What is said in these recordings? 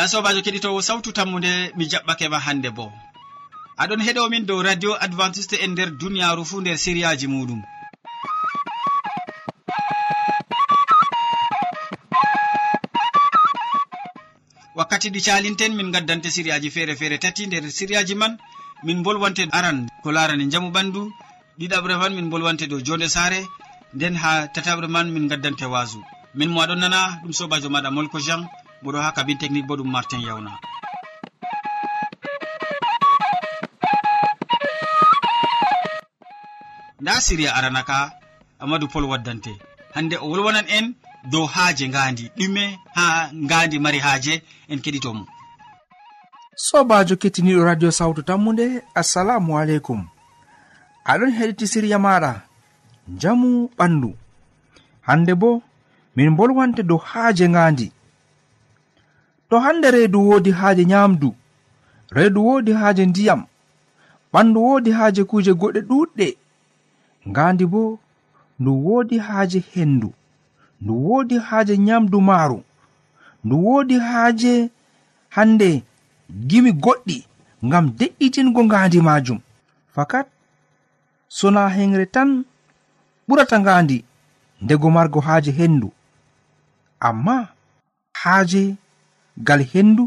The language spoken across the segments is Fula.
ya sobajo keɗitowo sawtu tammude mi jaɓɓake ma hande bo. Aɗon heɗomin dow radio adventiste e nder duniyaru fuu nder siriyaji muɗum. Wakkati ɗi calinten min gaddante siriyaji feere feere tati nder siriyaji man min bolwante aran ko larani jamu ɓandu ɗiɗaɓre man min bolwante dow jonde saare nden ha tataɓre man min gaddante wasu. Min mo aɗon nana ɗum sobajo maɗa molko jean moɗo ha kabin technique bo ɗum martin yawna. Nda siriya aranaka amadou pol waddante. Hande o wolwanan en dow haaje ngandi ɗume ha ngandi mari haaje en keɗitomo. Sobajo kettiniɗo radio sawtu tammude assalamu aleykum. Aɗon heɗiti siriya maɗa jamu ɓandu. Hande bo min bolwante dow haaje ngandi to hande reedu woodi haaje nyamdu reedu woodi haaje ndiyam ɓandu woodi haaje kuje goɗɗe ɗuɗɗe ngandi bo ndu woodi haaje hendu ndu woodi haaje nyamdu maaru ndu woodi haaje hande gimi goɗɗi ngam de'itingo ngandi majum fakat sona henre tan ɓurata ngandi ndego margo haaje hendu amma haaje gal hendu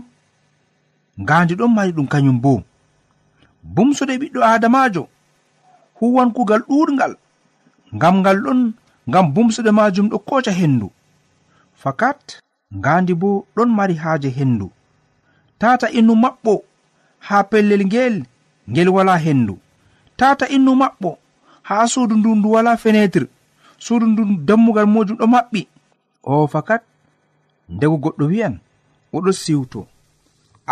ngandi ɗon mari ɗum kañum bo bumsude ɓiɗɗo adamajo huwan kugal ɗurgal ngam ngal ɗon ngam bumsude majum ɗo koca hendu fakat ngandi bo ɗon mari haaje hendu tata innu maɓɓo ha pellel ngel ngel wala hendu tata innu maɓɓo ha suudu ndu ndu wala fenetre suudu ndu dammugal mujum ɗo maɓɓi. O fakat ndego goɗɗo wi'an oɗo siwto.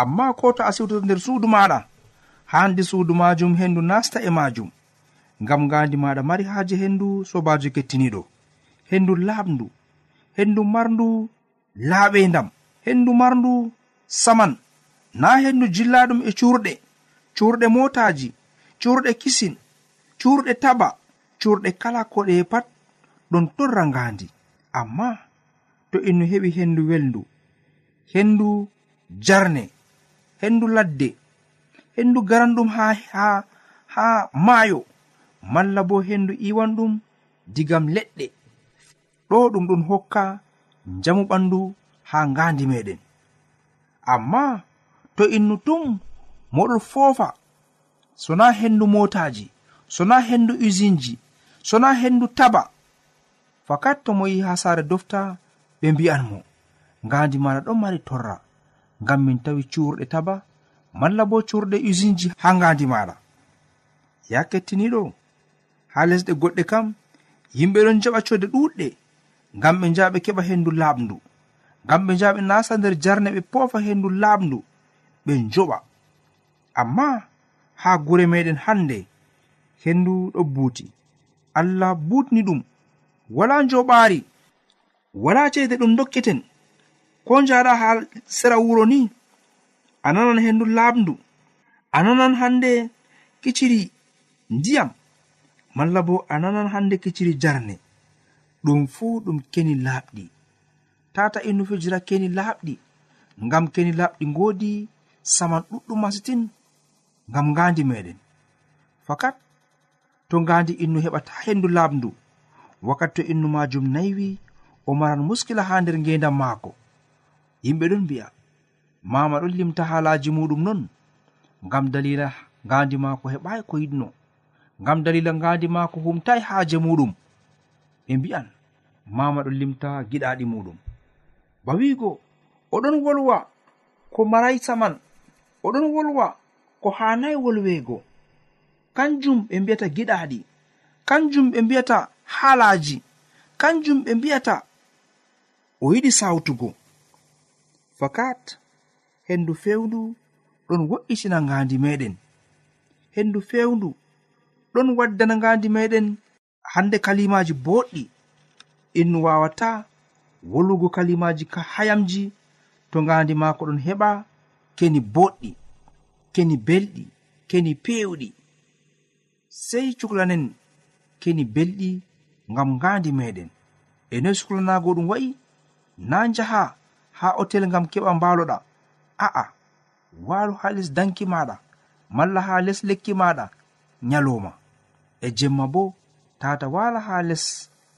Amma ko to a siwtoto nder suudu maɗa handi suudu majum hendu nasta e majum ngam ngandi maɗa mari haaje hendu sobajo kettiniɗo hendu laaɓndu hendu marndu laaɓendam hendu marndu saman na hendu jillaɗum e curɗe curɗe motaji curɗe kisin curɗe taba curɗe kala koɗe pat ɗon torra ngandi amma to innu heɓi hendu welndu hendu jarne hendu ladde hendu garanɗum ha ha ha maayo malla bo hendu iwanɗum digam leɗɗe. Ɗo ɗum ɗon hokka jamu ɓandu ha ngandi meɗen. Amma to innu tum moɗon foofa sona hendu motaji sona hendu usinji sona hendu taba fakat to mo yi ha saare dofta ɓe mbi'an mo. ngandi maɗa ɗon mari torra. Ngam min tawi curɗe taba malla bo curɗe usinji ha ngandi maɗa. Ya kettiniɗo ha lesɗe goɗɗe kam yimɓe ɗon jaɓa code ɗuɗɗe ngam ɓe njaɓe keɓa hendu laaɓndu ngam ɓe njaɓe nasa nder jarne ɓe poofa hendu laaɓndu ɓe njoɓa. Amma ha gure meɗen hande hendu ɗo buuti. Allah butni ɗum. Wala njoɓaari. Wala ceede ɗum dokketen. ko njaɗa ha sera wuro ni? A nanan hendu laamdu a nanan hande kiciri ndiyam. Malla bo a nanan hande kiciri jarne. Ɗum fuu ɗum keni laaɓɗi. Tata innu fijira keni laaɓɗi. Ngam keni laaɓɗi ngoodi saman ɗuɗɗum masitin ngam ngandi meɗen fakat to ngandi innu heɓata hendu laamdu wakkati to innu majum naywi o maran muskila ha nder ngendam maako. yimɓe ɗon mbi'a mama ɗon limta haalaji muɗum non ngam dalila ngandi maako heɓai ko yiɗno ngam dalila ngandi maako humtai haaje muɗum. Ɓe mbi'an mama ɗon limta giɗaɗi muɗum. Ba wigo oɗon wolwa ko maray saman oɗon wolwa ko hanayi wolwego kanjum ɓe mbiyata giɗaɗi kanjum ɓe mbiyata haalaji kanjum ɓe mbiyata o yiɗi sawtugo fakat hendu fewndu ɗon wo'itina ngandi meɗen hendu fewndu ɗon waddana ngandi meɗen hande kalimaji boɗɗi innu wawata wolugo kalimaji ka hayamji to ngandi maako ɗon heɓa keni boɗɗi keni belɗi keni pewɗi sei cuklanen keni belɗi ngam ngandi meɗen e noy suklanago ɗum wa'i na njaha ha otel ngam keɓa mbaloɗa. A'a waalu ha les danki maɗa malla ha les lekki maɗa nyaloma e jemma bo tata wala ha les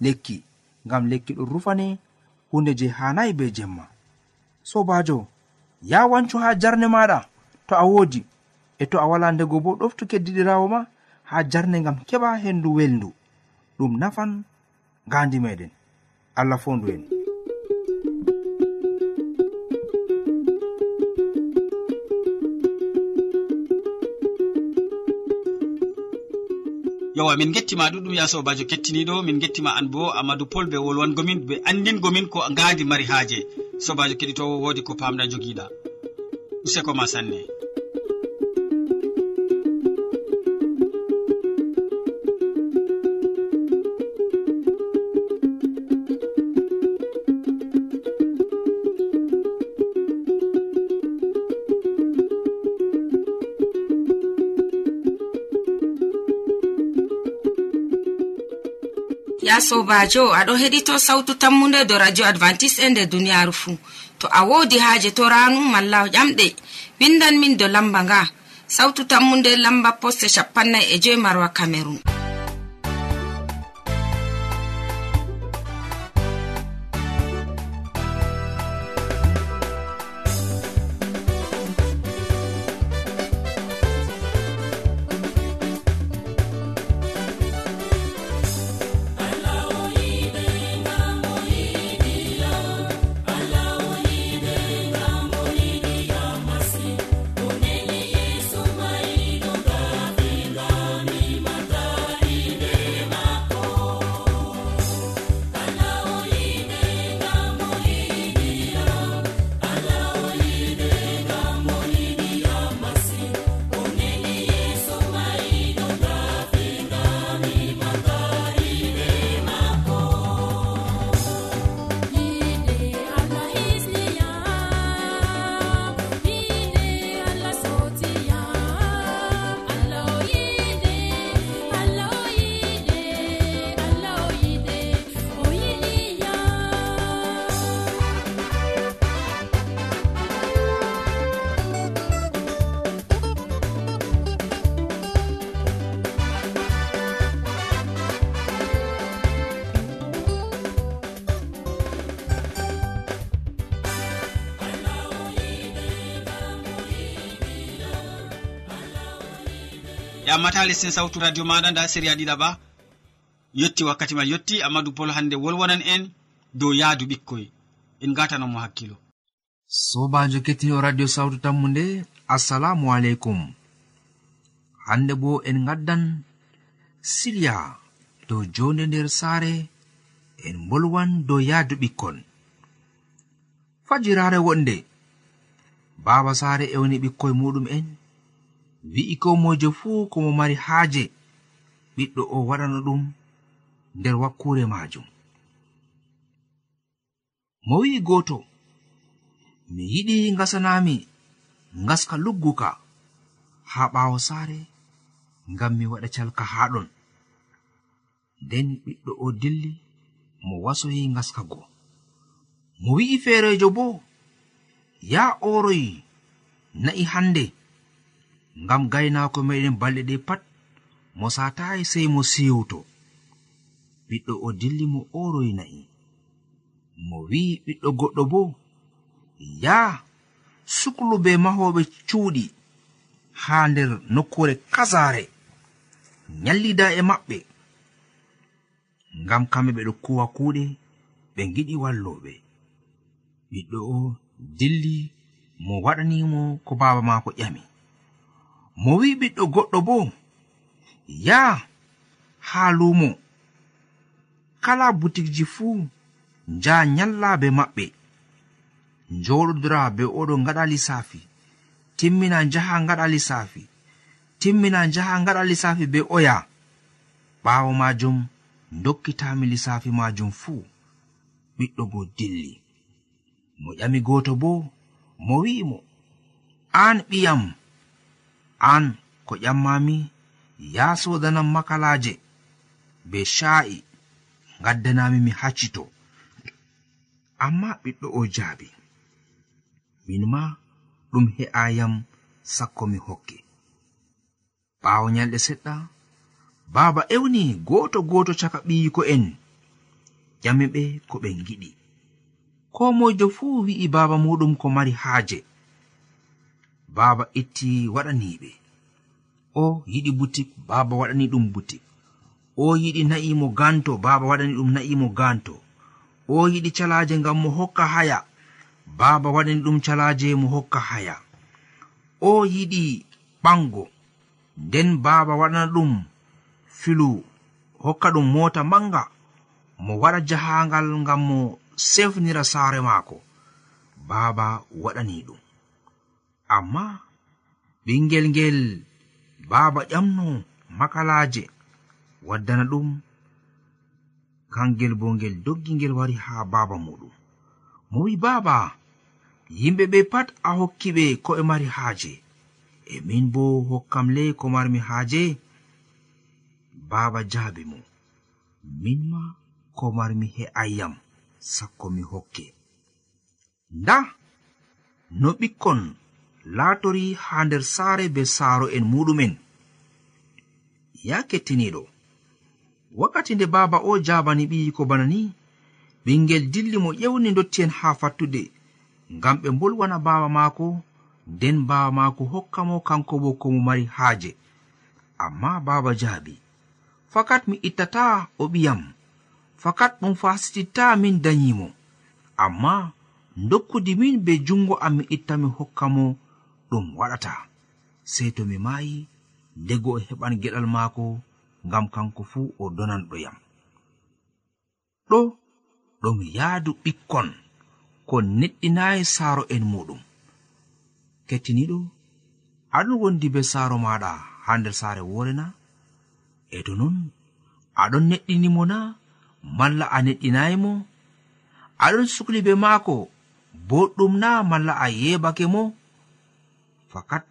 lekki ngam lekki ɗum rufane hunde je hanayi be jemma. Sobajo ya wancu ha jarne maɗa to a wodi e to a wala ndego bo ɗoftu keddiɗirawo ma ha jarne ngam keɓa hendu welndu. Ɗum nafan gandi meɗen. Allah fondu en. yowa min gettima ɗuɗum ya sobajo kettiniɗo min gettima an bo amadou pol be wolwangomin be andingomin ko ngadi mari haaje. Sobajo keɗitowo wodi ko pamɗa joguiɗa useko ma sanne. ya sobajo aɗo heɗito sautu tammude do radio advantice e nder duniyaru fuu to a wodi haaje to ranu malla ƴamɗe. Windan min do lamba nga. Sautu tammude lamba poste capannay e joyi marwa camerun amma ta lestin sawtu radio maɗa nda séria ɗiɗaɓa yetti wakkati man yetti amadou pol hande wolwonan en dow yaadu ɓikkoy. En gatanomo hakkilo. Sobajo kettiniɗo radio sawtu tammu nde assalamu aleykum. Hande bo en gaddan silya dow jonde nder saare en bolwan dow yaadu ɓikkon. Fajirare wonde. Baba saare ewni ɓikkoye muɗum en. wi'i ko mojo fuu komo mari haaje ɓiɗɗo o waɗano ɗum nder wakkure majum mo wi'i goto mi yiɗi ngasanami ngaska lugguka haa ɓawo saare ngam mi waɗa calka haaɗon nden ɓiɗɗo o dilli mo wasoyi ngaska go. Mo wi'i feerejo bo yaa oroyi na'i hannde. ngam gaynako meɗen balɗe ɗe pat mo satayi sey mo siwto. Ɓiɗɗo o dilli mo oroy na'i. Mo wi'i ɓiɗɗo goɗɗo bo ya suklu be mahoɓe cuuɗi haa nder nokkure kasare nyallida e maɓɓe. Ngam kamɓe ɓeɗo kuwa kuuɗe ɓe giɗi walloɓe ɓiɗɗo o dilli mo waɗanimo ko baaba maako ƴami. mo wi ɓiɗɗo goɗɗo bo yaha haa lumo kala butikji fuu njaha nyallabe maɓɓe. Njoɗodira be oɗo ngaɗa lissafi timmina njaha ngaɗa lissafi timmina njaha ngaɗa lissafi be oya. Ɓaawo majum dokkitami lissafi majum fuu. Ɓiɗɗo go dilli. Mo ƴami gooto bo mo wi'imo aan ɓiyam. an ko ƴammami ya sodanan makalaje be sha'i gaddanami mi haccito. Amma ɓiɗɗo o jaabi min ma ɗum he'ayam sakko mi hokke. Ɓaawo nyalɗe seɗɗa baaba ewni goto goto caka ɓiyiko'en ƴami ɓe ko ɓen giɗi ko moyjo fuu wi'i baaba muɗum ko mari haaje. baaba itti waɗaniɓe. O yiɗi butik baaba waɗani ɗum butik. O yiɗi na'imo ganto baaba waɗani ɗum na'imo ganto. O yiɗi calaje ngam mo hokka haya baaba waɗani ɗum calaje mo hokka haya. O yiɗi ɓango nden baaba waɗana ɗum filu hokka ɗum mota manga mo waɗa jahangal ngam mo sefnira saare maako. Baaba waɗani ɗum. amma ɓingel ngel baaba ƴamno makalaaje waddana ɗum kangel bo ngel doggi ngel wari haa baaba muɗum mo wi baaba yimɓe ɓe pat a hokki ɓe ko ɓe mari haaje. E min bo hokkam le ko marmi haaje baaba jaabi mo. Min ma ko marmi he'ayyam sakko mi hokke. Nda no ɓikkon laatori haa nder saare be saaro'en muɗumen ya kettiniɗo wakkati nde baaba o jabani ɓiyi ko bana ni ɓingel dilli mo ƴewni dotti'en haa fattude ngam ɓe mbolwana baaba maako nden baaba maako hokka mo kanko bo ko mo mari haaje. Amma baaba jaabi fakat mi ittata o ɓiyam fakat ɗum fasititta min dayimo amma dokkudi min be jungo am mi itta mi hokka mo ɗum waɗata. Sei to mi maayi ndego o heɓan geɗal maako ngam kanko fuu o donanɗo yam ɗo ɗum yaadu ɓikkon ko neɗɗinayi saaro'en muɗum kettiniɗo aɗon wondi be saaro maɗa ha nder saare woore na? E to non aɗon neɗɗinimo na? Malla a neɗɗinayi mo? Aɗon sukli be maako boɗɗum na malla a yeɓake mo? fakat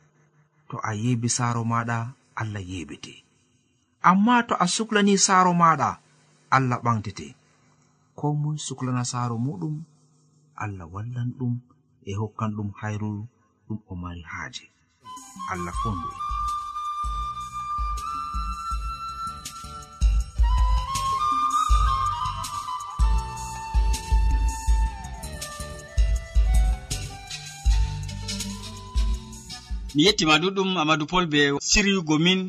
to a yebi saaro maɗa allah yebete amma to a suklani saaro maɗa allah ɓantete ko moy suklana saaro muɗum allah wallan ɗum e hokkan ɗum hayru ɗum o mari haaje. Allah fondu mi yettima ɗuɗɗum amadou pol be siryugo min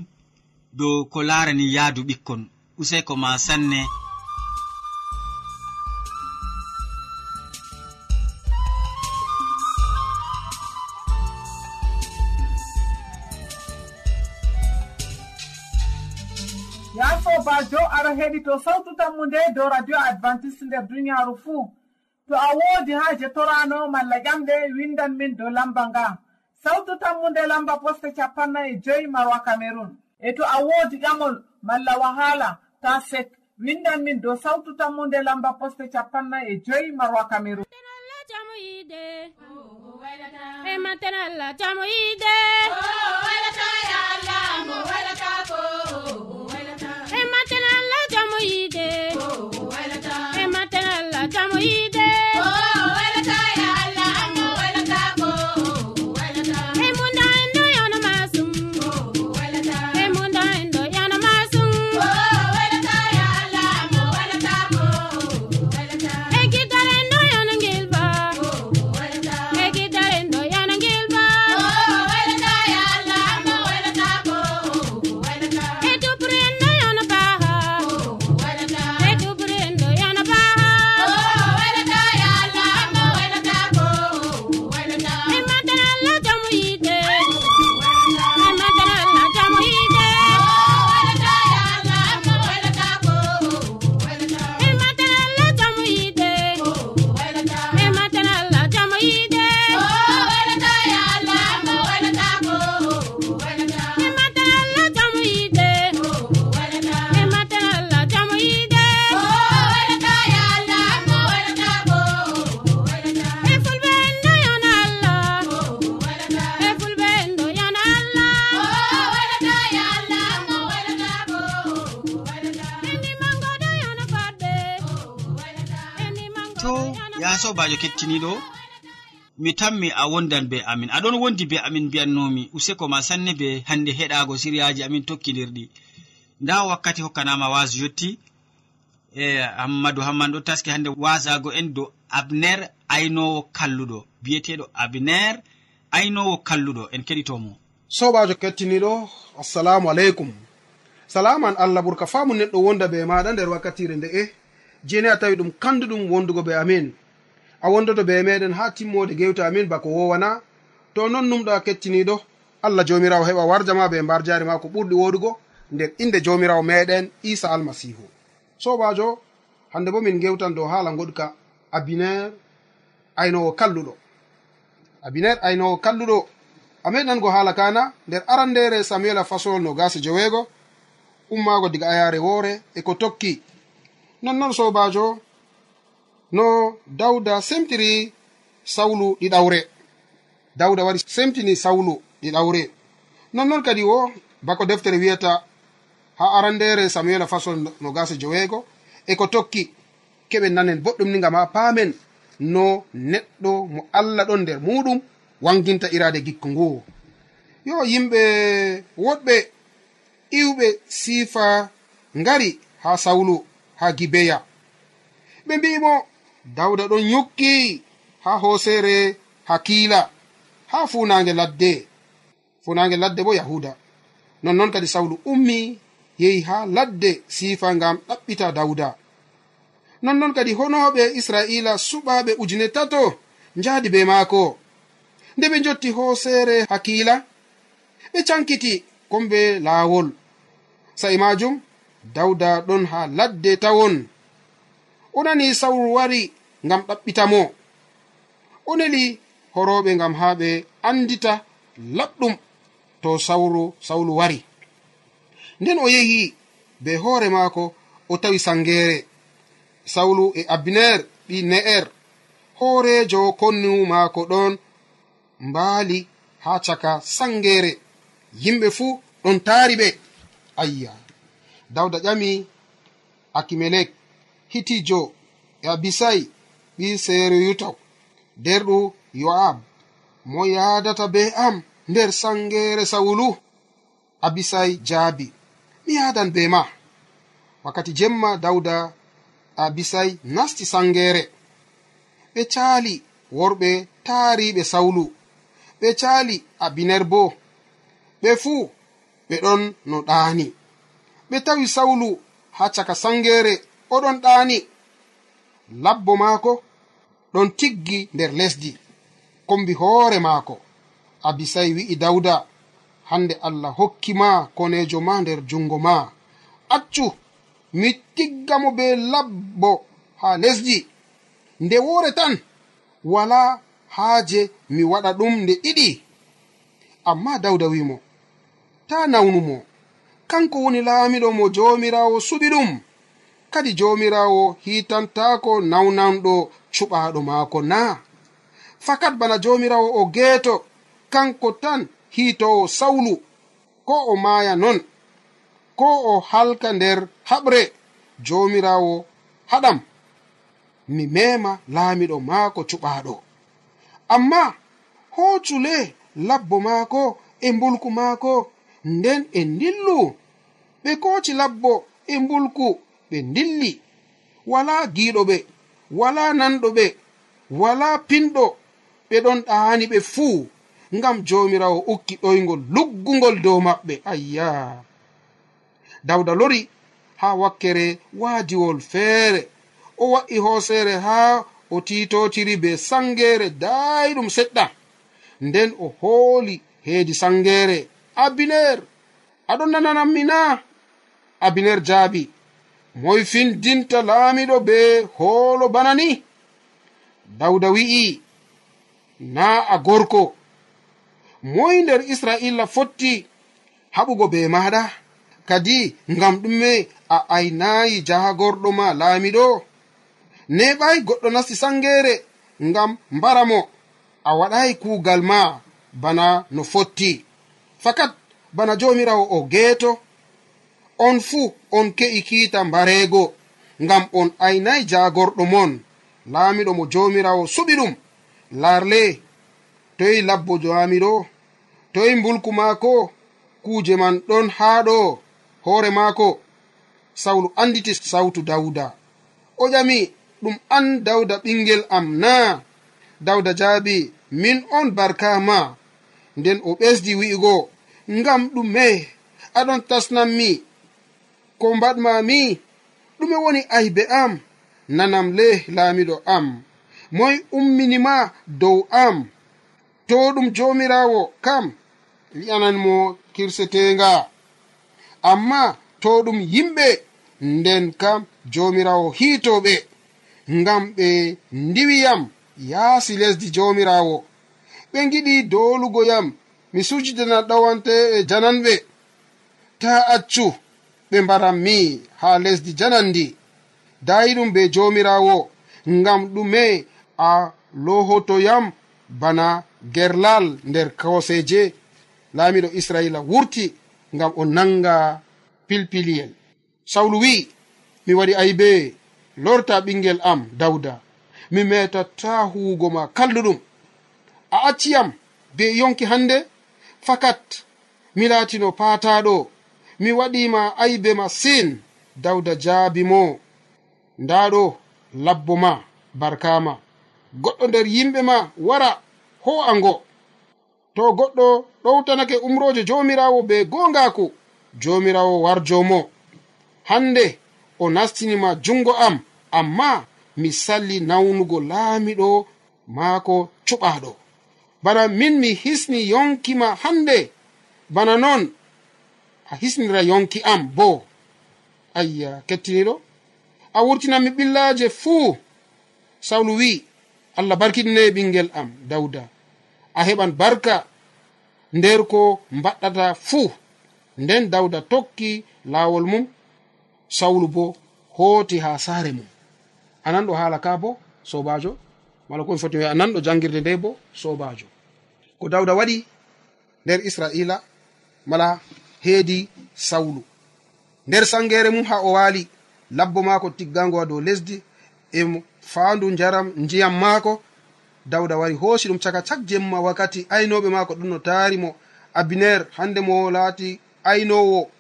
dow ko larani yaadu ɓikkon. Useko ma sanne. Ya sobajo aɗa heɗi to sawtu tammu nde dow radio advantice nder duniyaru fuu. To a woodi haaje torano malla ƴamɗe windan min dow lamba nga. sawtu tammunde lamba poste capannay e joyi marwa cameron e to a woodi ƴamol malla wahaala ta sek windan min dow sawtu tammunde lamba poste capannay e joyi marwa cameron jamu camerun e matenalla camoyide kettiniɗo mi tammi a wondan be amin. Aɗon wondi be amin mbiyannomi useko ma sanne be hande heɗago siriyaji amin tokkidirɗi. Nda wakkati hokkanama wasu yetti e hammadou hamman ɗo taski hande wasago en dow abner aynowo kalluɗo biyeteɗo abner aynowo kalluɗo en keɗitomo. Sobajo kettiniɗo assalamu aleykum. Salaman allah ɓurka famu neɗɗo wonda be maɗa nder wakkatire nde e jeni a tawi ɗum kanduɗum wondugo be amin. a wondoto be meɗen ha timmode gewte amin bako wowana to non numɗo a kettiniɗo allah jomirawo heɓa warjama be mbar jari ma ko ɓurɗi woɗugo nder inde jomirawo meɗen isa almasihu. Sobajo hande bo min gewtan dow hala goɗka abiner aynowo kalluɗo. Abiner aynowo kalluɗo. A meɗango haala kana nder arandere samuel a fasolol no gasi joweego ummago diga ayare woore e ko tokki. Nonnon sobajo no dawda semtiri sawlu ɗiɗawre dawda wari semtini sawlu ɗiɗawre nonnoon kadi o bako deftere wiyata ha arandere samuela fasol no gasa joweego e ko tokki keɓe nanen boɗɗum ni gam ha paamen. No neɗɗo mo allah ɗon nder muɗum wanginta irade gikku ngu yo yimɓe woɗɓe iwɓe siifa ngari ha sawlu ha gibeya. Ɓe mbimo dawda ɗon yukki ha hoosere hakila ha funage ladde. Funage ladde bo yahuda. Nonnon kadi sawlu ummi yehi ha ladde siifa ngam ɗaɓɓita dawda nonnon kadi honoɓe israila suɓaɓe ujune tato njahdi be maako. Nde ɓe jotti hoosere hakila ɓe cankiti kombe laawol. Sa'i majum dawda ɗon ha ladde tawon. o nani sawru wari ngam ɗaɓɓitamo. O neli horoɓe ngam ha ɓe andita laɓɗum to sawru sawlu wari. Nden o yehi be hoore maako o tawi sangere. Sawlu e abiner ɓi ne'er. Hoorejo konnu maako ɗon mbaali ha caka sangere. Yimɓe fuu ɗon taari ɓe ayya. Dawda ƴami akimelek. hitijo e abisai ɓi seriyutaw derɗu yo'ab mo yadata be am nder sangere sawulu. Abisai jaabi mi yadan be ma. Wakkati jemma dawda abisai nasti sangere. Ɓe caali worɓe taariɓe sawlu ɓe caali abiner bo ɓe fuu ɓe ɗon no ɗaani. Ɓe tawi sawlu ha caka sangere oɗon ɗaani labbo maako ɗon tiggi nder lesdi kombi hoore maako. Abisai wi'i dawda hande allah hokki ma konejo ma nder jungo ma accu mi tigga mo be labbo ha lesdi. Nde woore tan wala haaje mi waɗa ɗum nde ɗiɗi. Amma dawda wimo ta nawnumo kanko woni laamiɗo mo jomirawo suɓi ɗum. kadi jomirawo hitantako nawnanɗo cuɓaɗo maako na fakat bana jomirawo o geeto kanko tan hiitowo sawlu ko o maaya non ko o halka nder haɓre jomirawo haɗam. Mi mema laamiɗo maako cuɓaɗo amma hoocule labbo maako e mbulku maako nden e ndillu ɓe kooci labbo e mbulku ɓe ndilli wala giiɗo ɓe wala nanɗo ɓe wala pinɗo ɓe ɗon ɗaani ɓe fuu ngam joomiraawo ukki ɗoygol luggugol dow maɓɓe. Ayya. Dawda lori haa wakkere waadiwol feere o wa'i hooseere haa o titotiri be sangeere dayɗum seɗɗa. Nden o hooli heedi sangeere abineer aɗon nananammi na abineer jaabi. moy findinta laamiɗo be hoolo bana ni? Dawda wi'i na a gorko moy nder israila fotti haɓugo be maɗa kadi ngam ɗume a aynayi jahagorɗo ma laamiɗo? Neɓay goɗɗo nasti sangere ngam mbara mo a waɗayi kuugal ma bana no fotti. Fakat bana jomirawo o geeto on fuu on ke'i kiita mbareego ngam on aynay jaagorɗo mon. Laamiɗo mo jawmirawo suɓi ɗum. Larle toyi labbo jaamiɗo toyi mbulku maako kuuje man ɗon haa ɗo hoore maako. Sawlu anditi sawtu dawda o ƴami ɗum an dawda ɓingel am na dawda jaabi min on barkama nden o ɓesdi wi'igo ngam ɗume aɗon tasnanmi ko mbaɗmami ɗume woni aybe am nanam le laamiɗo am. Moy umminima dow am to ɗum jomirawo kam wi'ananmo kirsetenga. Amma to ɗum yimɓe nden kam jomirawo hiitoɓe ngam ɓe ndiwiyam yaasi lesdi jomirawo. Ɓe giɗi dolugoyam mi sujidana ɗawante e jananɓe. Ta accu. ɓe mbaranmi ha lesdi janandi dayi ɗum be jomirawo ngam ɗume a lohotoyam bana gerlal nder koseje laamiɗo israila wurti ngam o nanga pilpiliyel. Sawlu wi'i mi waɗi aybe lorta ɓingel am dawda. Mi metata huugo ma kalluɗum a acciyam be yonki hannde fakat mi laatino paataɗo mi waɗima aybe masin dawda jaabi mo ndaɗo labbo ma barkama goɗɗo nder yimɓe ma wara ho'a ngo. To goɗɗo ɗowtanake umroje jomirawo be gongako jomirawo warjomo hande o nastinima jungo am amma mi salli nawnugo laamiɗo maako cuɓaɗo bana min mi hisni yonkima hande bana non a hisnira yonki am bo. Ayya kettiniɗo. A wurtinanmi ɓillaje fuu. Sawlu wi allah barkiɗine ɓingel am dawda a heɓan barka. Nder ko mbaɗɗata fuu. Nden dawda tokki laawol mum. Sawlu bo hooti haa saare mum. Anan ɗo haala ka bo sobajo mala komi foti wi'a anan ɗo janngirde nde bo sobajo ko dawda waɗi nder israila mala heedi sawlu. Nder sangere mum ha o waali labbo maako tiggango ha dow lesdi e faandu njaram ndiyam maako. Dawda wari hoosi ɗum caka cak jemma wakkati aynoɓe maako ɗum no taari mo. Abiner hande mo laati aynowo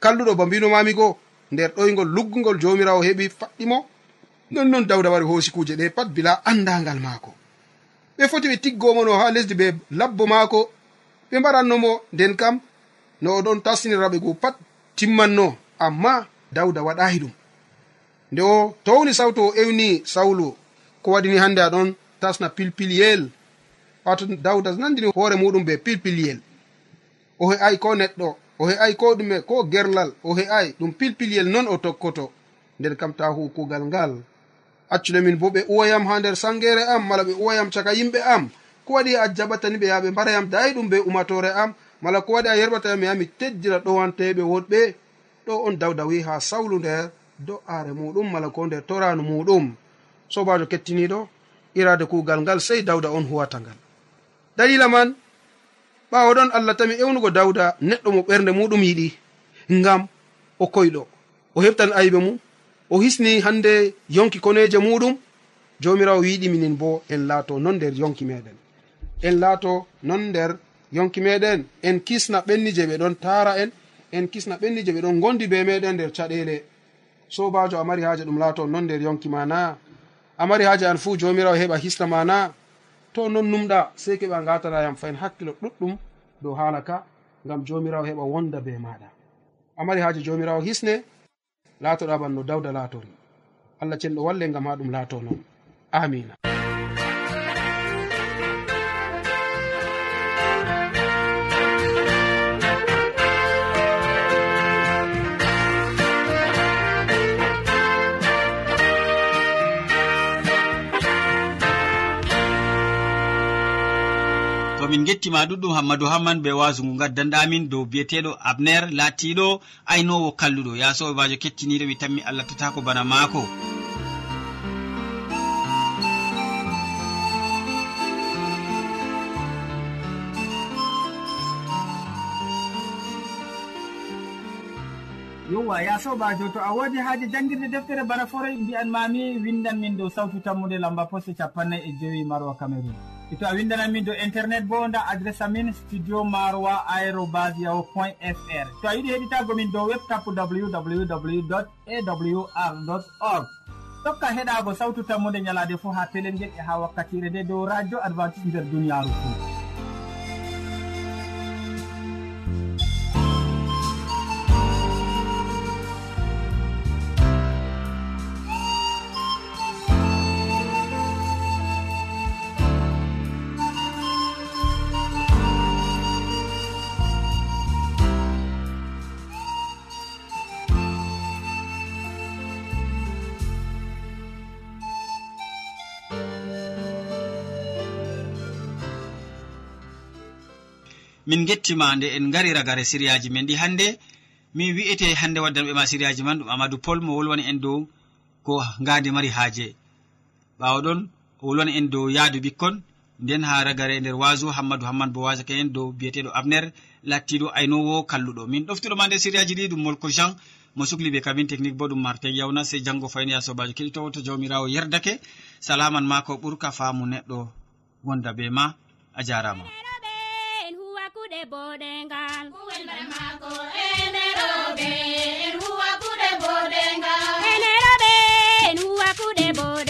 kalluɗo ba mbinomami go nder ɗoygol luggugol jomirawo heɓi faɗɗi mo. Nonnon dawda wari hoosi kuuje ɗe pat bila andangal maako. Ɓe foti ɓe tiggomono ha lesdi ɓe labbo maako ɓe mbarannomo nden kam no oɗon tasniraɓe go pat timmanno amma dawda waɗahi ɗum. Nde o towni sawto o ewni sawlu ko waɗini hannde aɗon tasna pilpilyel wato dawda nandini hoore muɗum be pilpilyel o he'ai ko neɗɗo o he'ai ko ɗume ko gerlal o he'ai ɗum pilpilyel non o tokkoto. Nder kam ta hu kugal ngal. Accude min bo ɓe uwayam ha nder sangere am mala ɓe uwayam caka yimɓe am. Ko waɗi a jaɓatani ɓe yaɓe mbarayam dayi ɗum be umatore am. mala ko waɗi a yerɓata mi yami teddira ɗowanteɓe woɗɓe. Ɗo on dawda wi ha sawlu nder do'are muɗum mala ko nder toranu muɗum. Sobajo kettiniɗo irade kugal ngal sei dawda on huwata ngal. Dalila man ɓawo ɗon allah tami ewnugo dawda neɗɗo mo ɓernde muɗum yiɗi ngam o koyɗo. O heɓtan aybe mum o hisni hande yonki koneje muɗum. Jomirawo yiɗi minin bo en laato non nder yonki meɗen. En laato non nder yonki meɗen en kisna ɓenni je ɓe ɗon tara en en kisna ɓenni je ɓe ɗon gondi be meɗen nder caɗele. Sobajo a mari haaje ɗum laato on noon nder yonki ma na a mari haaje an fuu jomirawo heɓa hisna ma na to non numɗa sei keɓa gatanayam fayin hakkilo ɗuɗɗum dow haala ka ngam jomirawo heɓa wonda be maɗa. A mari haaje jomirawo hisne laatoɗa ban no dawda laatori. Allah cenɗo walle ngam ha ɗum laato noon amina. gettima ɗuɗɗum hammadou hamman be wasu ngu gaddanɗamin dow biyeteɗo abner latiɗo aynowo kalluɗo. Ya sobajo e kettiniɗo mi tammi allah tatako bana maako. yewwa ya sobajo to a wodi haaji jangguirde deftere bana forey mbi'an mami windan min dow sawtu tammude lamba poste capannay e joyi maroa cameron e to a windanan min dow internet bo nda adresse amin studio maroa aérobas yahu point fr to a yiɗi heɗitago min dow webtap www awr org. Tokka heɗago sawtu tammude ñalade fo ha pelel ngel e ha wakkatire nde dow radio adventice nder duniyaru fou min gettima nde en gari ragare siriyaji men. Ɗi hannde mi wi'ete hannde waddanɓe ma siriyaji man ɗum amadou pol mo wolwani en dow ko ngandi mari haaje. Ɓawo ɗon o wolwani en dow yaadu ɓikkon nden ha ragare nder waso hammadou hammane bo wasake en dow biyeteɗo abner lattiɗo aynowo kalluɗo. Min ɗoftuɗoma nde siriyaji ɗi ɗum molko jean mo sukli ɓe kabine technique bo ɗum martin yawna sey janggo fayni ya sobajo keɗitowo to jawmirawo yerdake. Salaman ma ko ɓurka faamu neɗɗo wonda be ma a jarama boɗengal welmamako eneroɓe en huwa kuɗe boɗengal eneroɓe en huwa kuɗe boɗe